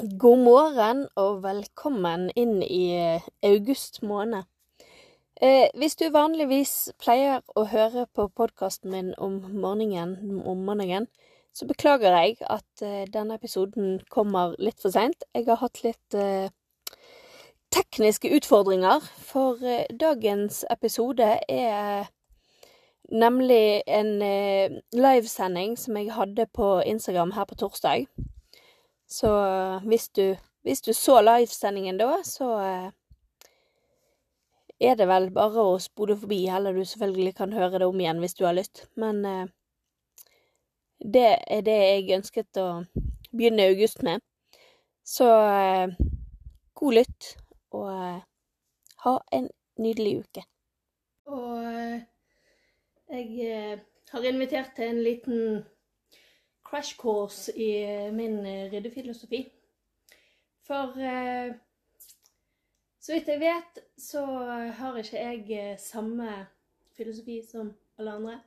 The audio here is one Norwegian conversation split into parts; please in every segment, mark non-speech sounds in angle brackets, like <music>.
God morgen og velkommen inn i eh, august måned. Eh, hvis du vanligvis pleier å høre på podkasten min om morgenen, om morgenen, så beklager jeg at eh, denne episoden kommer litt for seint. Jeg har hatt litt eh, tekniske utfordringer, for uh, dagens episode er nemlig en livesending som jeg hadde på Instagram her på torsdag. Så hvis du, hvis du så livesendingen da, så er det vel bare å spole forbi, eller du selvfølgelig kan høre det om igjen hvis du har lyst. Men det er det jeg ønsket å begynne august med. Så eh, god lytt, og eh, ha en nydelig uke. Og eh, jeg eh, har invitert til en liten crash course i eh, min eh, ryddefilosofi. For så vidt jeg vet, så har ikke jeg samme filosofi som alle andre.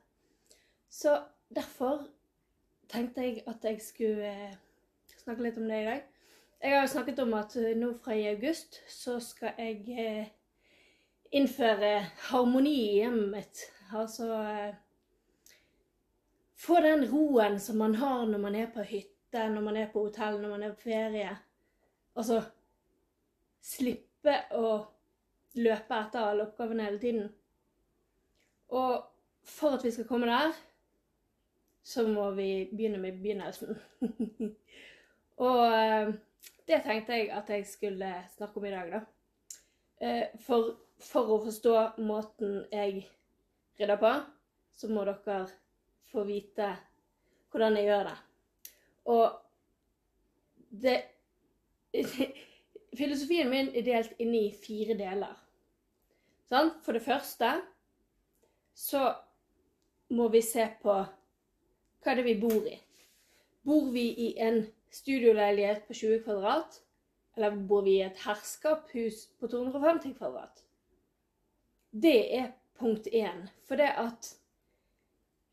Så derfor tenkte jeg at jeg skulle eh, snakke litt om det i dag. Jeg har jo snakket om at eh, nå fra i august så skal jeg eh, innføre harmoni i hjemmet mitt. Altså få den roen som man har når man er på hytte, når man er på hotell, når man er på ferie. Altså slippe å løpe etter alle oppgavene hele tiden. Og for at vi skal komme der, så må vi begynne med begynnelsen. <laughs> og eh, det tenkte jeg at jeg skulle snakke om i dag, da. Eh, for, for å forstå måten jeg rydder på, så må dere få vite hvordan jeg gjør det. Og det <laughs> Filosofien min er delt inn i fire deler. Sånn? For det første så må vi se på hva er det vi bor i? Bor vi i en studioleilighet på 20 kvadrat? Eller bor vi i et herskapshus på 250 kvadrat? Det er punkt én. For det at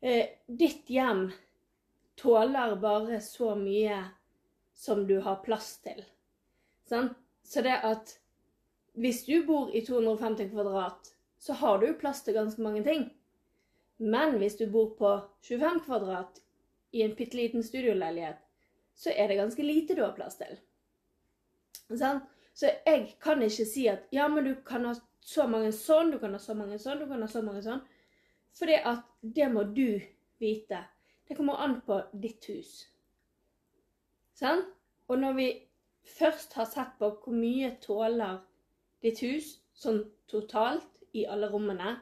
ditt hjem tåler bare så mye som du har plass til. Sant? Så det at hvis du bor i 250 kvadrat, så har du plass til ganske mange ting. Men hvis du bor på 25 kvadrat i en bitte liten studioleilighet, så er det ganske lite du har plass til. Sånn? Så jeg kan ikke si at ja, men du kan ha så mange sånn, du kan ha så mange sånn, du kan ha så mange sånn. Fordi at det må du vite. Det kommer an på ditt hus. Sånn? Og når vi først har sett på hvor mye tåler ditt hus sånn totalt i alle rommene,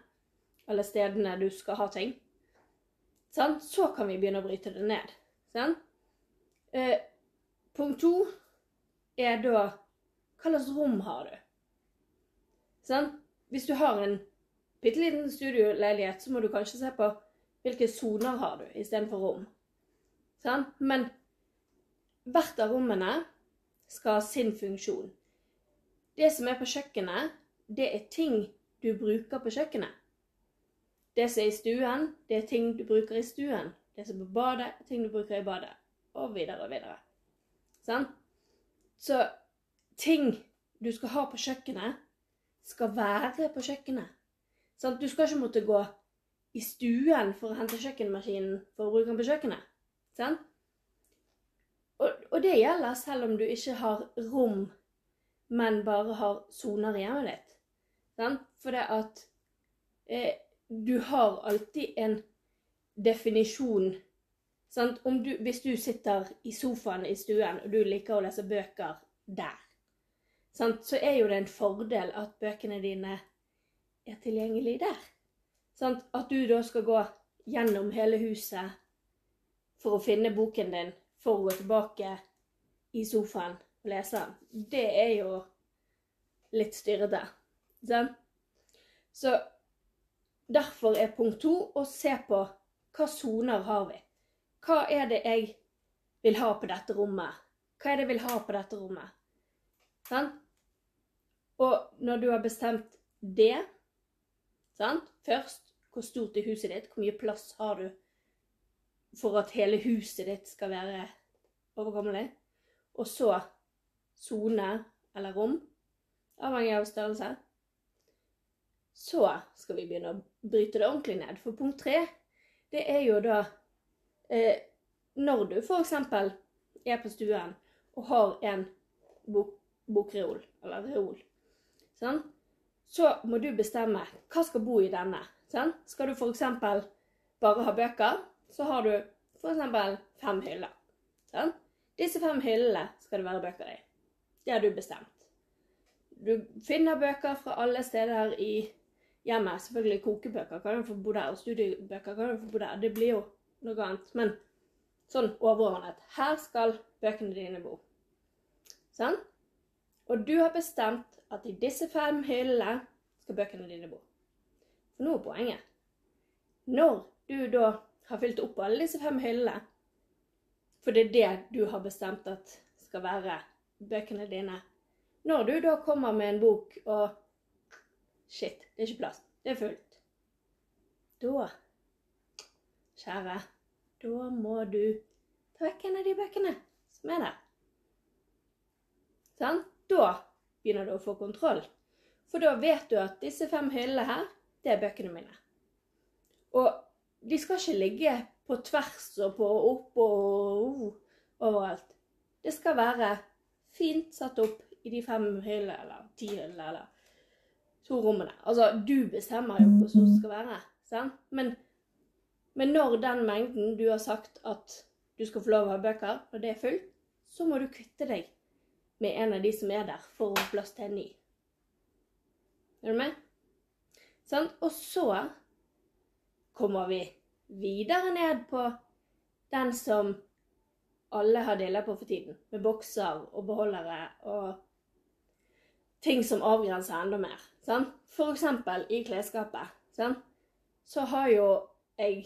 alle stedene du skal ha ting. Sånn? Så kan vi begynne å bryte det ned. Sånn? Eh, punkt to er da hva slags rom har du? Sånn? Hvis du har en bitte liten studioleilighet, så må du kanskje se på hvilke soner har du istedenfor rom. Sånn? Men hvert av rommene skal ha sin funksjon. Det som er på kjøkkenet, det er ting du bruker på kjøkkenet. Det som er i stuen, det er ting du bruker i stuen. Det som er på badet, er ting du bruker i badet. Og videre og videre. Sånn? Så ting du skal ha på kjøkkenet, skal være på kjøkkenet. Sånn? Du skal ikke måtte gå i stuen for å hente kjøkkenmaskinen for å bruke den på kjøkkenet. Sånn? Og, og, det gjelder selv om du ikke har rom, men bare har soner i hjemmet ditt. Sånn? For det at eh, du har alltid en definisjon. Du, hvis du sitter i sofaen i stuen og du liker å lese bøker der, sant? så er jo det en fordel at bøkene dine er tilgjengelig der. Sant? At du da skal gå gjennom hele huset for å finne boken din for å gå tilbake i sofaen og lese den. Det er jo litt styrete. Sant? Så derfor er punkt to å se på hva soner har vi. Hva er det jeg vil ha på dette rommet? Hva er det jeg vil ha på dette rommet? Sant? Og når du har bestemt det sant? Først, hvor stort er huset ditt? Hvor mye plass har du for at hele huset ditt skal være overkommelig? Og så sone eller rom, avhengig av størrelse. Så skal vi begynne å bryte det ordentlig ned. For punkt tre, det er jo da eh, Når du f.eks. er på stuen og har en bok, bokreol, eller reol, sånn, så må du bestemme hva skal bo i denne. Sånn? Skal du f.eks. bare ha bøker, så har du f.eks. fem hyller. Sånn? Disse fem hyllene skal det være bøker i. Det har du bestemt. Du finner bøker fra alle steder i hjemmet. Selvfølgelig kokebøker kan du få bo der, og studiebøker kan du få bo der. Det blir jo noe annet. Men sånn overordnet. Her skal bøkene dine bo. Sånn? Og du har bestemt at i disse fem hyllene skal bøkene dine bo. For nå er poenget. Når du da har fylt opp alle disse fem hyllene, for det er det du har bestemt at skal være bøkene dine. Når du da kommer med en bok og Shit, det er ikke plass. Det er fullt. Da, kjære, da må du ta vekk en av de bøkene som er der. Sånn? Da begynner du å få kontroll. For da vet du at disse fem hyllene her, det er bøkene mine. Og de skal ikke ligge på tvers og på opp og uh, overalt. Det skal være fint satt opp i de fem hyllene, eller ti hyllene, eller to rommene. Altså, du bestemmer jo hvordan det skal være. Sant? Men, men når den mengden du har sagt at du skal få lov å ha bøker, når det er fullt, så må du kvitte deg med en av de som er der, for å få plass til en ny. Er du med? Sant? Og så kommer vi videre ned på den som alle har dilla på for tiden, med bokser og beholdere og ting som avgrenser enda mer. Sant? For eksempel i klesskapet. Sant? Så har jo jeg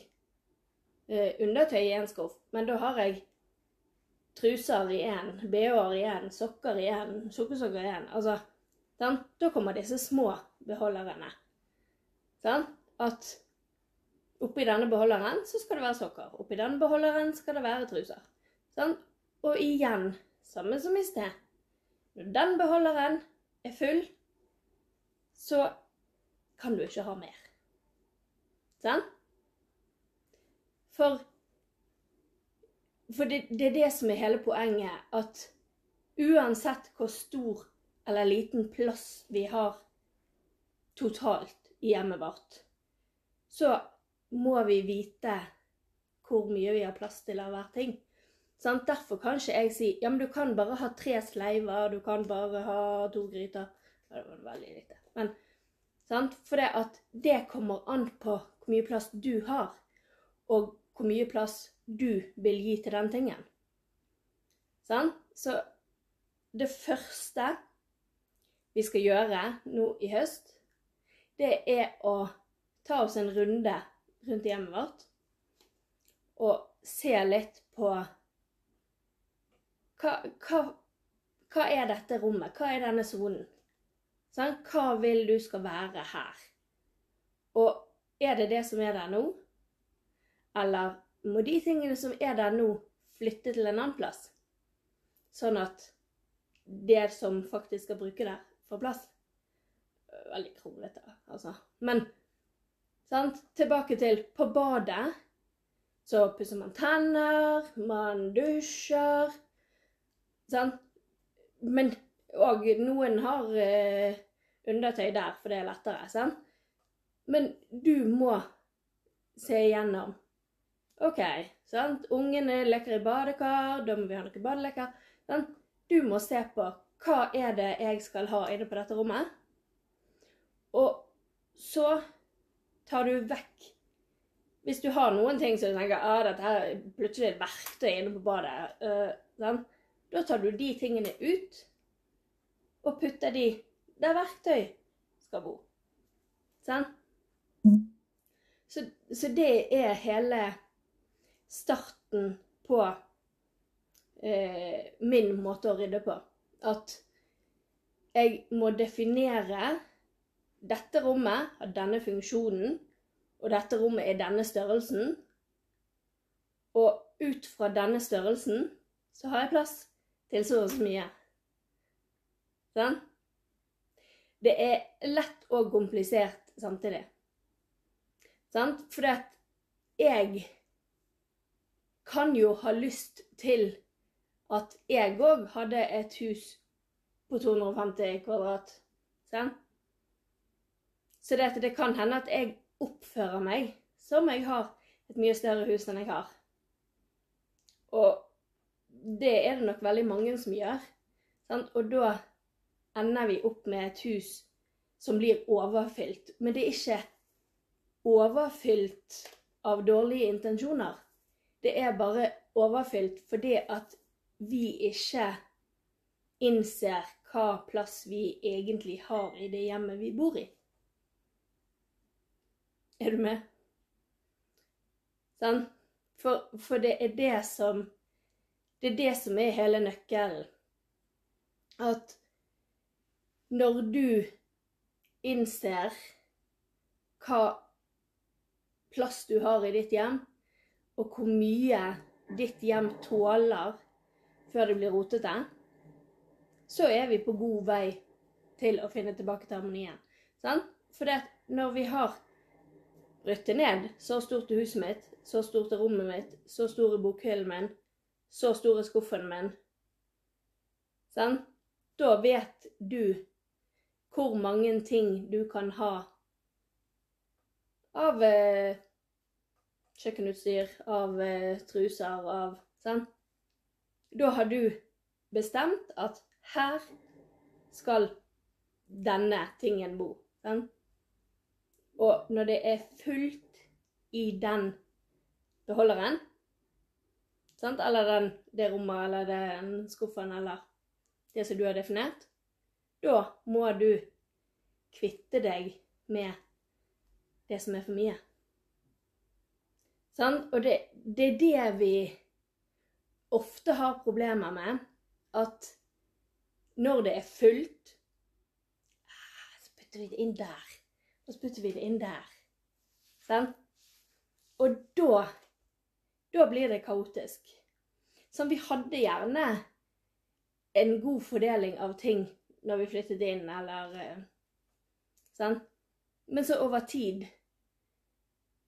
eh, undertøy i en skuff, men da har jeg truser i én, bh-er i én, sokker i én, sukkersokker i én. Altså, sant? Da kommer disse små beholderne. Sant? At oppi denne beholderen så skal det være sokker. Oppi denne beholderen skal det være truser. Sant? Og igjen, samme som i sted. Når den beholderen er full, så kan du ikke ha mer. Sant? For, for det, det, er det som er hele poenget, at uansett hvor stor eller liten plass vi har totalt i hjemmet vårt, så må vi vite hvor mye vi har plass til av hver ting. Sant? Derfor kan ikke jeg si ja, men du kan bare ha tre sleiver, du kan bare ha to gryter. Ja, det var veldig lite. Men sant? For det at det kommer an på hvor mye plass du har, og hvor mye plass du vil gi til den tingen. Sånn? Så det første vi skal gjøre nå i høst, det er å ta oss en runde rundt hjemmet vårt og se litt på hva, hva, hva, er dette rommet? Hva er denne sonen? Sånn? Hva vil du skal være her? Og er det det som er der nå? Eller må de tingene som er der nå, flytte til en annen plass? Sånn at det som faktisk skal bruke der, får plass? Veldig kronglete, altså. Men sant? tilbake til på badet. Så pusser man tenner, man dusjer, Sant? Men Og noen har eh, undertøy der, for det er lettere. Sant? Men du må se igjennom. OK, sant? ungene leker i badekar, da må vi ha noen badeleker. Sant? Du må se på hva er det jeg skal ha inne på dette rommet. Og så tar du vekk hvis du har noen ting som du tenker ah, dette er plutselig et verktøy inne på badet, øh, sant? da tar du de tingene ut og putter de der verktøy skal bo. Sant? Så, så det er hele starten på eh, min måte å rydde på. At jeg må definere dette rommet har denne funksjonen, og dette rommet er denne størrelsen. Og ut fra denne størrelsen så har jeg plass til så og så mye. Sånn? Det er lett og komplisert samtidig. Sant? Fordi at jeg kan jo ha lyst til at jeg òg hadde et hus på 250 kvadrat. Sant? Så det, det kan hende at jeg oppfører meg som jeg har et mye større hus enn jeg har. Og det er det nok veldig mange som gjør. Sant? Og da ender vi opp med et hus som blir overfylt. Men det er ikke overfylt av dårlige intensjoner. Det er bare overfylt fordi at vi ikke innser hva plass vi egentlig har i det hjemmet vi bor i. Er du med? Sånn? For, for, det er det som Det er det som er hele nøkkelen. At når du innser hva plass du har i ditt hjem, og hvor mye ditt hjem tåler før det blir rotete, så er vi på god vei til å finne tilbake til harmonien. Sant? For når vi har brutt det ned, så stort er huset mitt, så stort er rommet mitt, så stor er bokhyllen min, så stor er skuffen min Sant? Da vet du hvor mange ting du kan ha av eh, kjøkkenutstyr, av eh, truser, av Sånn? Da har du bestemt at her skal denne tingen bo. Sant? Og når det er fullt i den beholderen, sant? eller den, det rommet eller den skuffen eller det som du har definert, da må du kvitte deg med det som er for mye. Sant? Og det, det er det vi ofte har problemer med. At når det er fullt ah, Så putter vi det inn der. Og så putter vi det inn der. Sånn? Og da Da blir det kaotisk. Sånn, vi hadde gjerne en god fordeling av ting når vi flyttet inn, eller Sånn? Men så over tid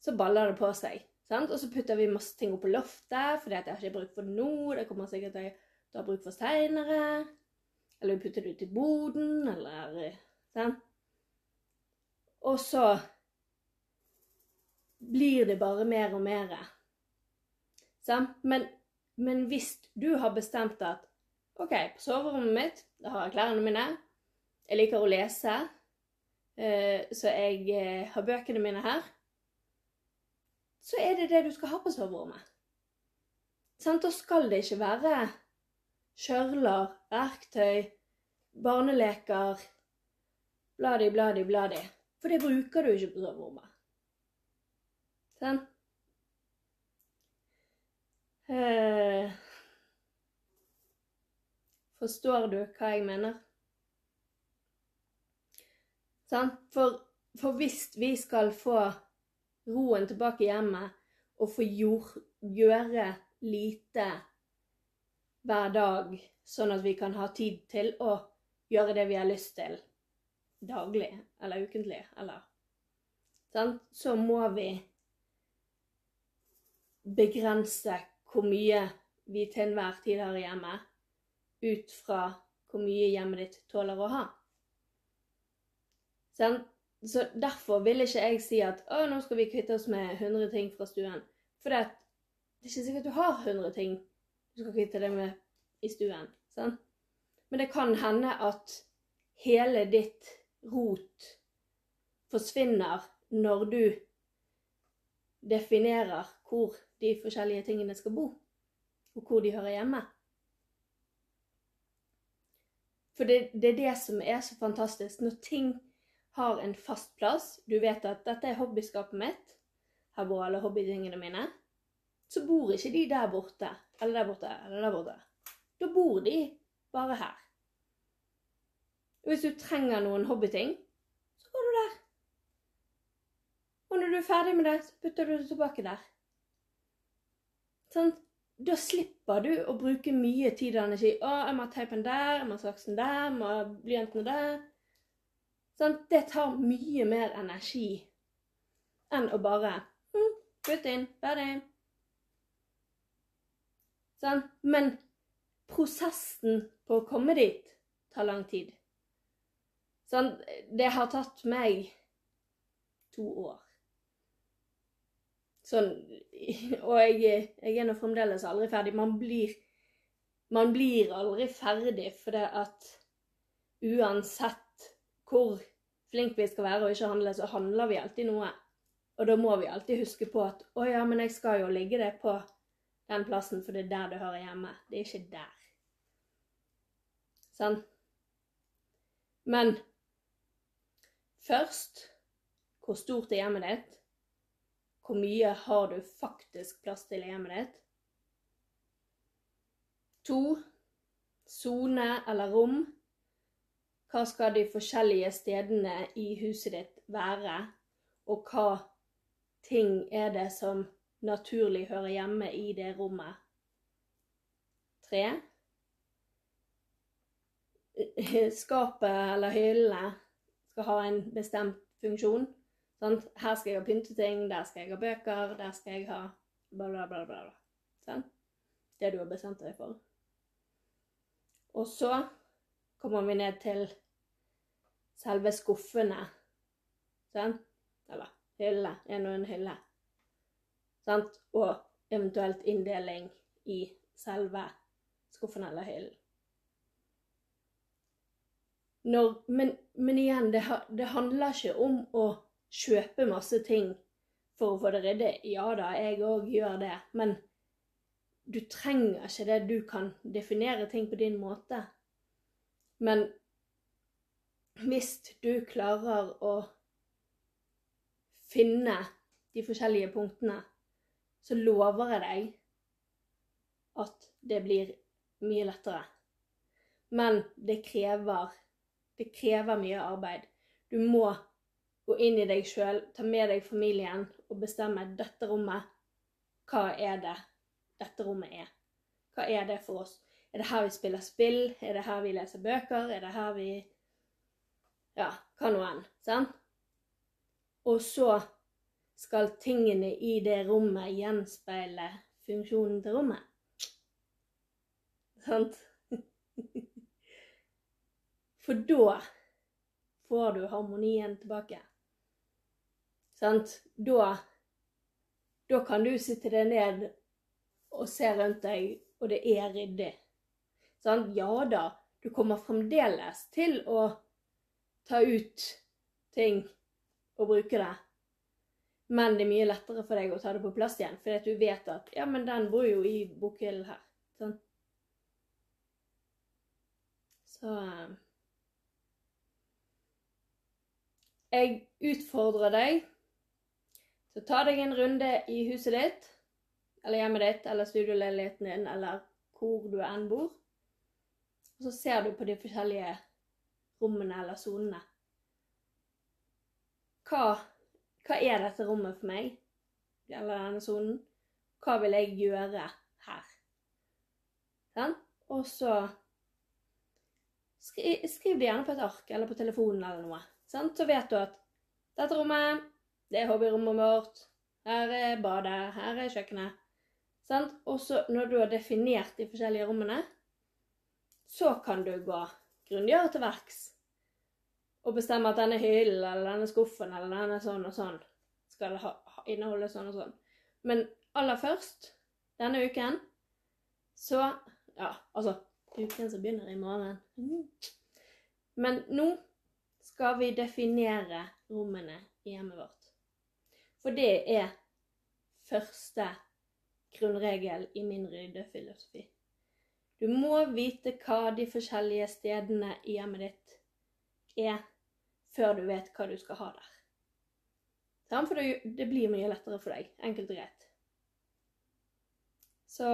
så baller det på seg. Sant? Og så putter vi masse ting opp på loftet, fordi at jeg har ikke bruk for det nå. Det kommer sikkert til å ha bruk for seinere. Eller vi putter det ut i boden, eller sant? Og så blir det bare mer og mer. Sant? Men, men hvis du har bestemt at OK, på soverommet mitt da har jeg klærne mine. Jeg liker å lese, eh, så jeg eh, har bøkene mine her så er det det du skal ha på soverommet. Sånn, Da skal det ikke være kjørler, verktøy, barneleker, bladi, bladi, bladi. For det bruker du ikke på soverommet. Sånn? Forstår du hva jeg mener? Sånn? For, for hvis vi skal få roen tilbake hjemme og få gjøre lite hver dag, sånn at vi kan ha tid til å gjøre det vi har lyst til daglig eller ukentlig, eller sant? Så må vi begrense hvor mye vi til enhver tid har hjemme, ut fra hvor mye hjemmet ditt tåler å ha. Sant? Så derfor vil ikke jeg si at å, nå skal vi kvitte oss med 100 ting fra stuen. For det, er ikke sikkert du har 100 ting du skal kvitte deg med i stuen. Sant? Men det kan hende at hele ditt rot forsvinner når du definerer hvor de forskjellige tingene skal bo, og hvor de hører hjemme. For det, det er det som er så fantastisk. Når ting har en fast plass, du vet at dette er hobbyskapet mitt, her bor alle hobbytingene mine, så bor ikke de der borte, eller der borte, eller der borte. Da bor de bare her. Hvis du trenger noen hobbyting, så går du der. Og når du er ferdig med det, så putter du det tilbake der. Sånn, da slipper du å bruke mye tid og energi. 'Å, jeg må ha teipen der, jeg må ha saksen der, jeg må ha blyantene der.' Sånn, det tar mye mer energi enn å bare mm, Putt inn. Ferdig. Sånn. Men prosessen på å komme dit tar lang tid. Sånn. Det har tatt meg to år. Sånn <laughs> Og jeg, jeg er nå fremdeles aldri ferdig. Man blir, man blir aldri ferdig fordi at uansett hvor flink vi skal være og ikke handle, så handler vi alltid noe. Og da må vi alltid huske på at å ja, men jeg skal jo ligge det på den plassen, for det er der det hører hjemme. Det er ikke der. Sånn. Men først hvor stort er hjemmet ditt? Hvor mye har du faktisk plass til i hjemmet ditt? To sone eller rom. Hva skal de forskjellige stedene i huset ditt være? Og hva ting er det som naturlig hører hjemme i det rommet? Tre. Skapet eller hyllene skal ha en bestemt funksjon. Sånn? Her skal jeg ha pynteting, der skal jeg ha bøker, der skal jeg ha bla, bla, bla. bla. Sånn? Det du har bestemt deg for. Og så kommer vi ned til selve skuffene. Sant? Eller hylle. En og en hylle. Sant? Og eventuelt inndeling i selve skuffen eller hyllen. Men, men, igjen, det, det handler ikke om å kjøpe masse ting for å få det ryddig. Ja da, jeg òg gjør det. Men du trenger ikke det. Du kan definere ting på din måte. Men hvis du klarer å finne de forskjellige punktene, så lover jeg deg at det blir mye lettere. Men det krever, det krever mye arbeid. Du må gå inn i deg sjøl, ta med deg familien og bestemme dette rommet. Hva er det dette rommet er? Hva er det for oss? Er det her vi spiller spill? Er det her vi leser bøker? Er det her vi Ja, hva nå enn. Sant? Og så skal tingene i det rommet gjenspeile funksjonen til rommet. Sant? <laughs> For da får du harmonien tilbake. Sant? Da, da kan du sitte deg ned og se rundt deg, og det er ryddig. Sant? Ja da, du kommer fremdeles til å ta ut ting og bruke det. Men det er mye lettere for deg å ta det på plass igjen, fordi at du vet at ja, men den bor jo i bokhyllen her. Sånn. Så eh, Jeg utfordrer deg så ta deg en runde i huset ditt, eller hjemmet ditt, eller studioleiligheten din, eller hvor du enn bor. Og så ser du på de forskjellige rommene eller sonene. Hva, hva, er dette rommet for meg? Eller denne sonen? Hva vil jeg gjøre her? Sånn? Og så skriv, skriv, det gjerne på et ark eller på telefonen eller noe. Sånn? Så vet du at dette rommet det er hobbyrommet vårt. Her er badet. Her er kjøkkenet. Sant? Og så når du har definert de forskjellige rommene, så kan du gå grundigere til verks og bestemme at denne hyllen eller denne skuffen eller denne sånn og sånn skal ha, inneholde sånn og sånn. Men aller først denne uken så Ja, altså uken som begynner i morgen. Men nå skal vi definere rommene i hjemmet vårt. For det er første grunnregel i min ryddefilosofi. Du må vite hva de forskjellige stedene i hjemmet ditt er, før du vet hva du skal ha der. For det blir mye lettere for deg. Enkelt og greit. Så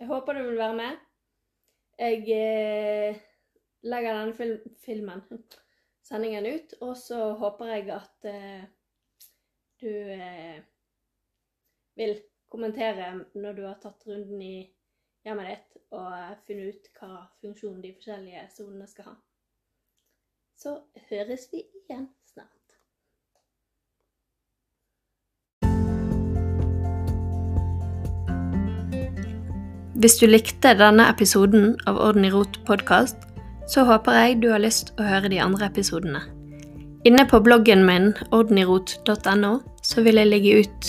jeg håper du vil være med. Jeg eh, legger denne film filmen, <laughs> sendingen, ut, og så håper jeg at eh, du eh, vil kommentere når du har tatt runden i hjemmet ditt og funnet ut hva funksjon de forskjellige sonene skal ha. Så høres vi igjen snart. Hvis du likte denne episoden av Orden i rot podkast, så håper jeg du har lyst å høre de andre episodene. Inne på bloggen min ordenirot.no så vil jeg legge ut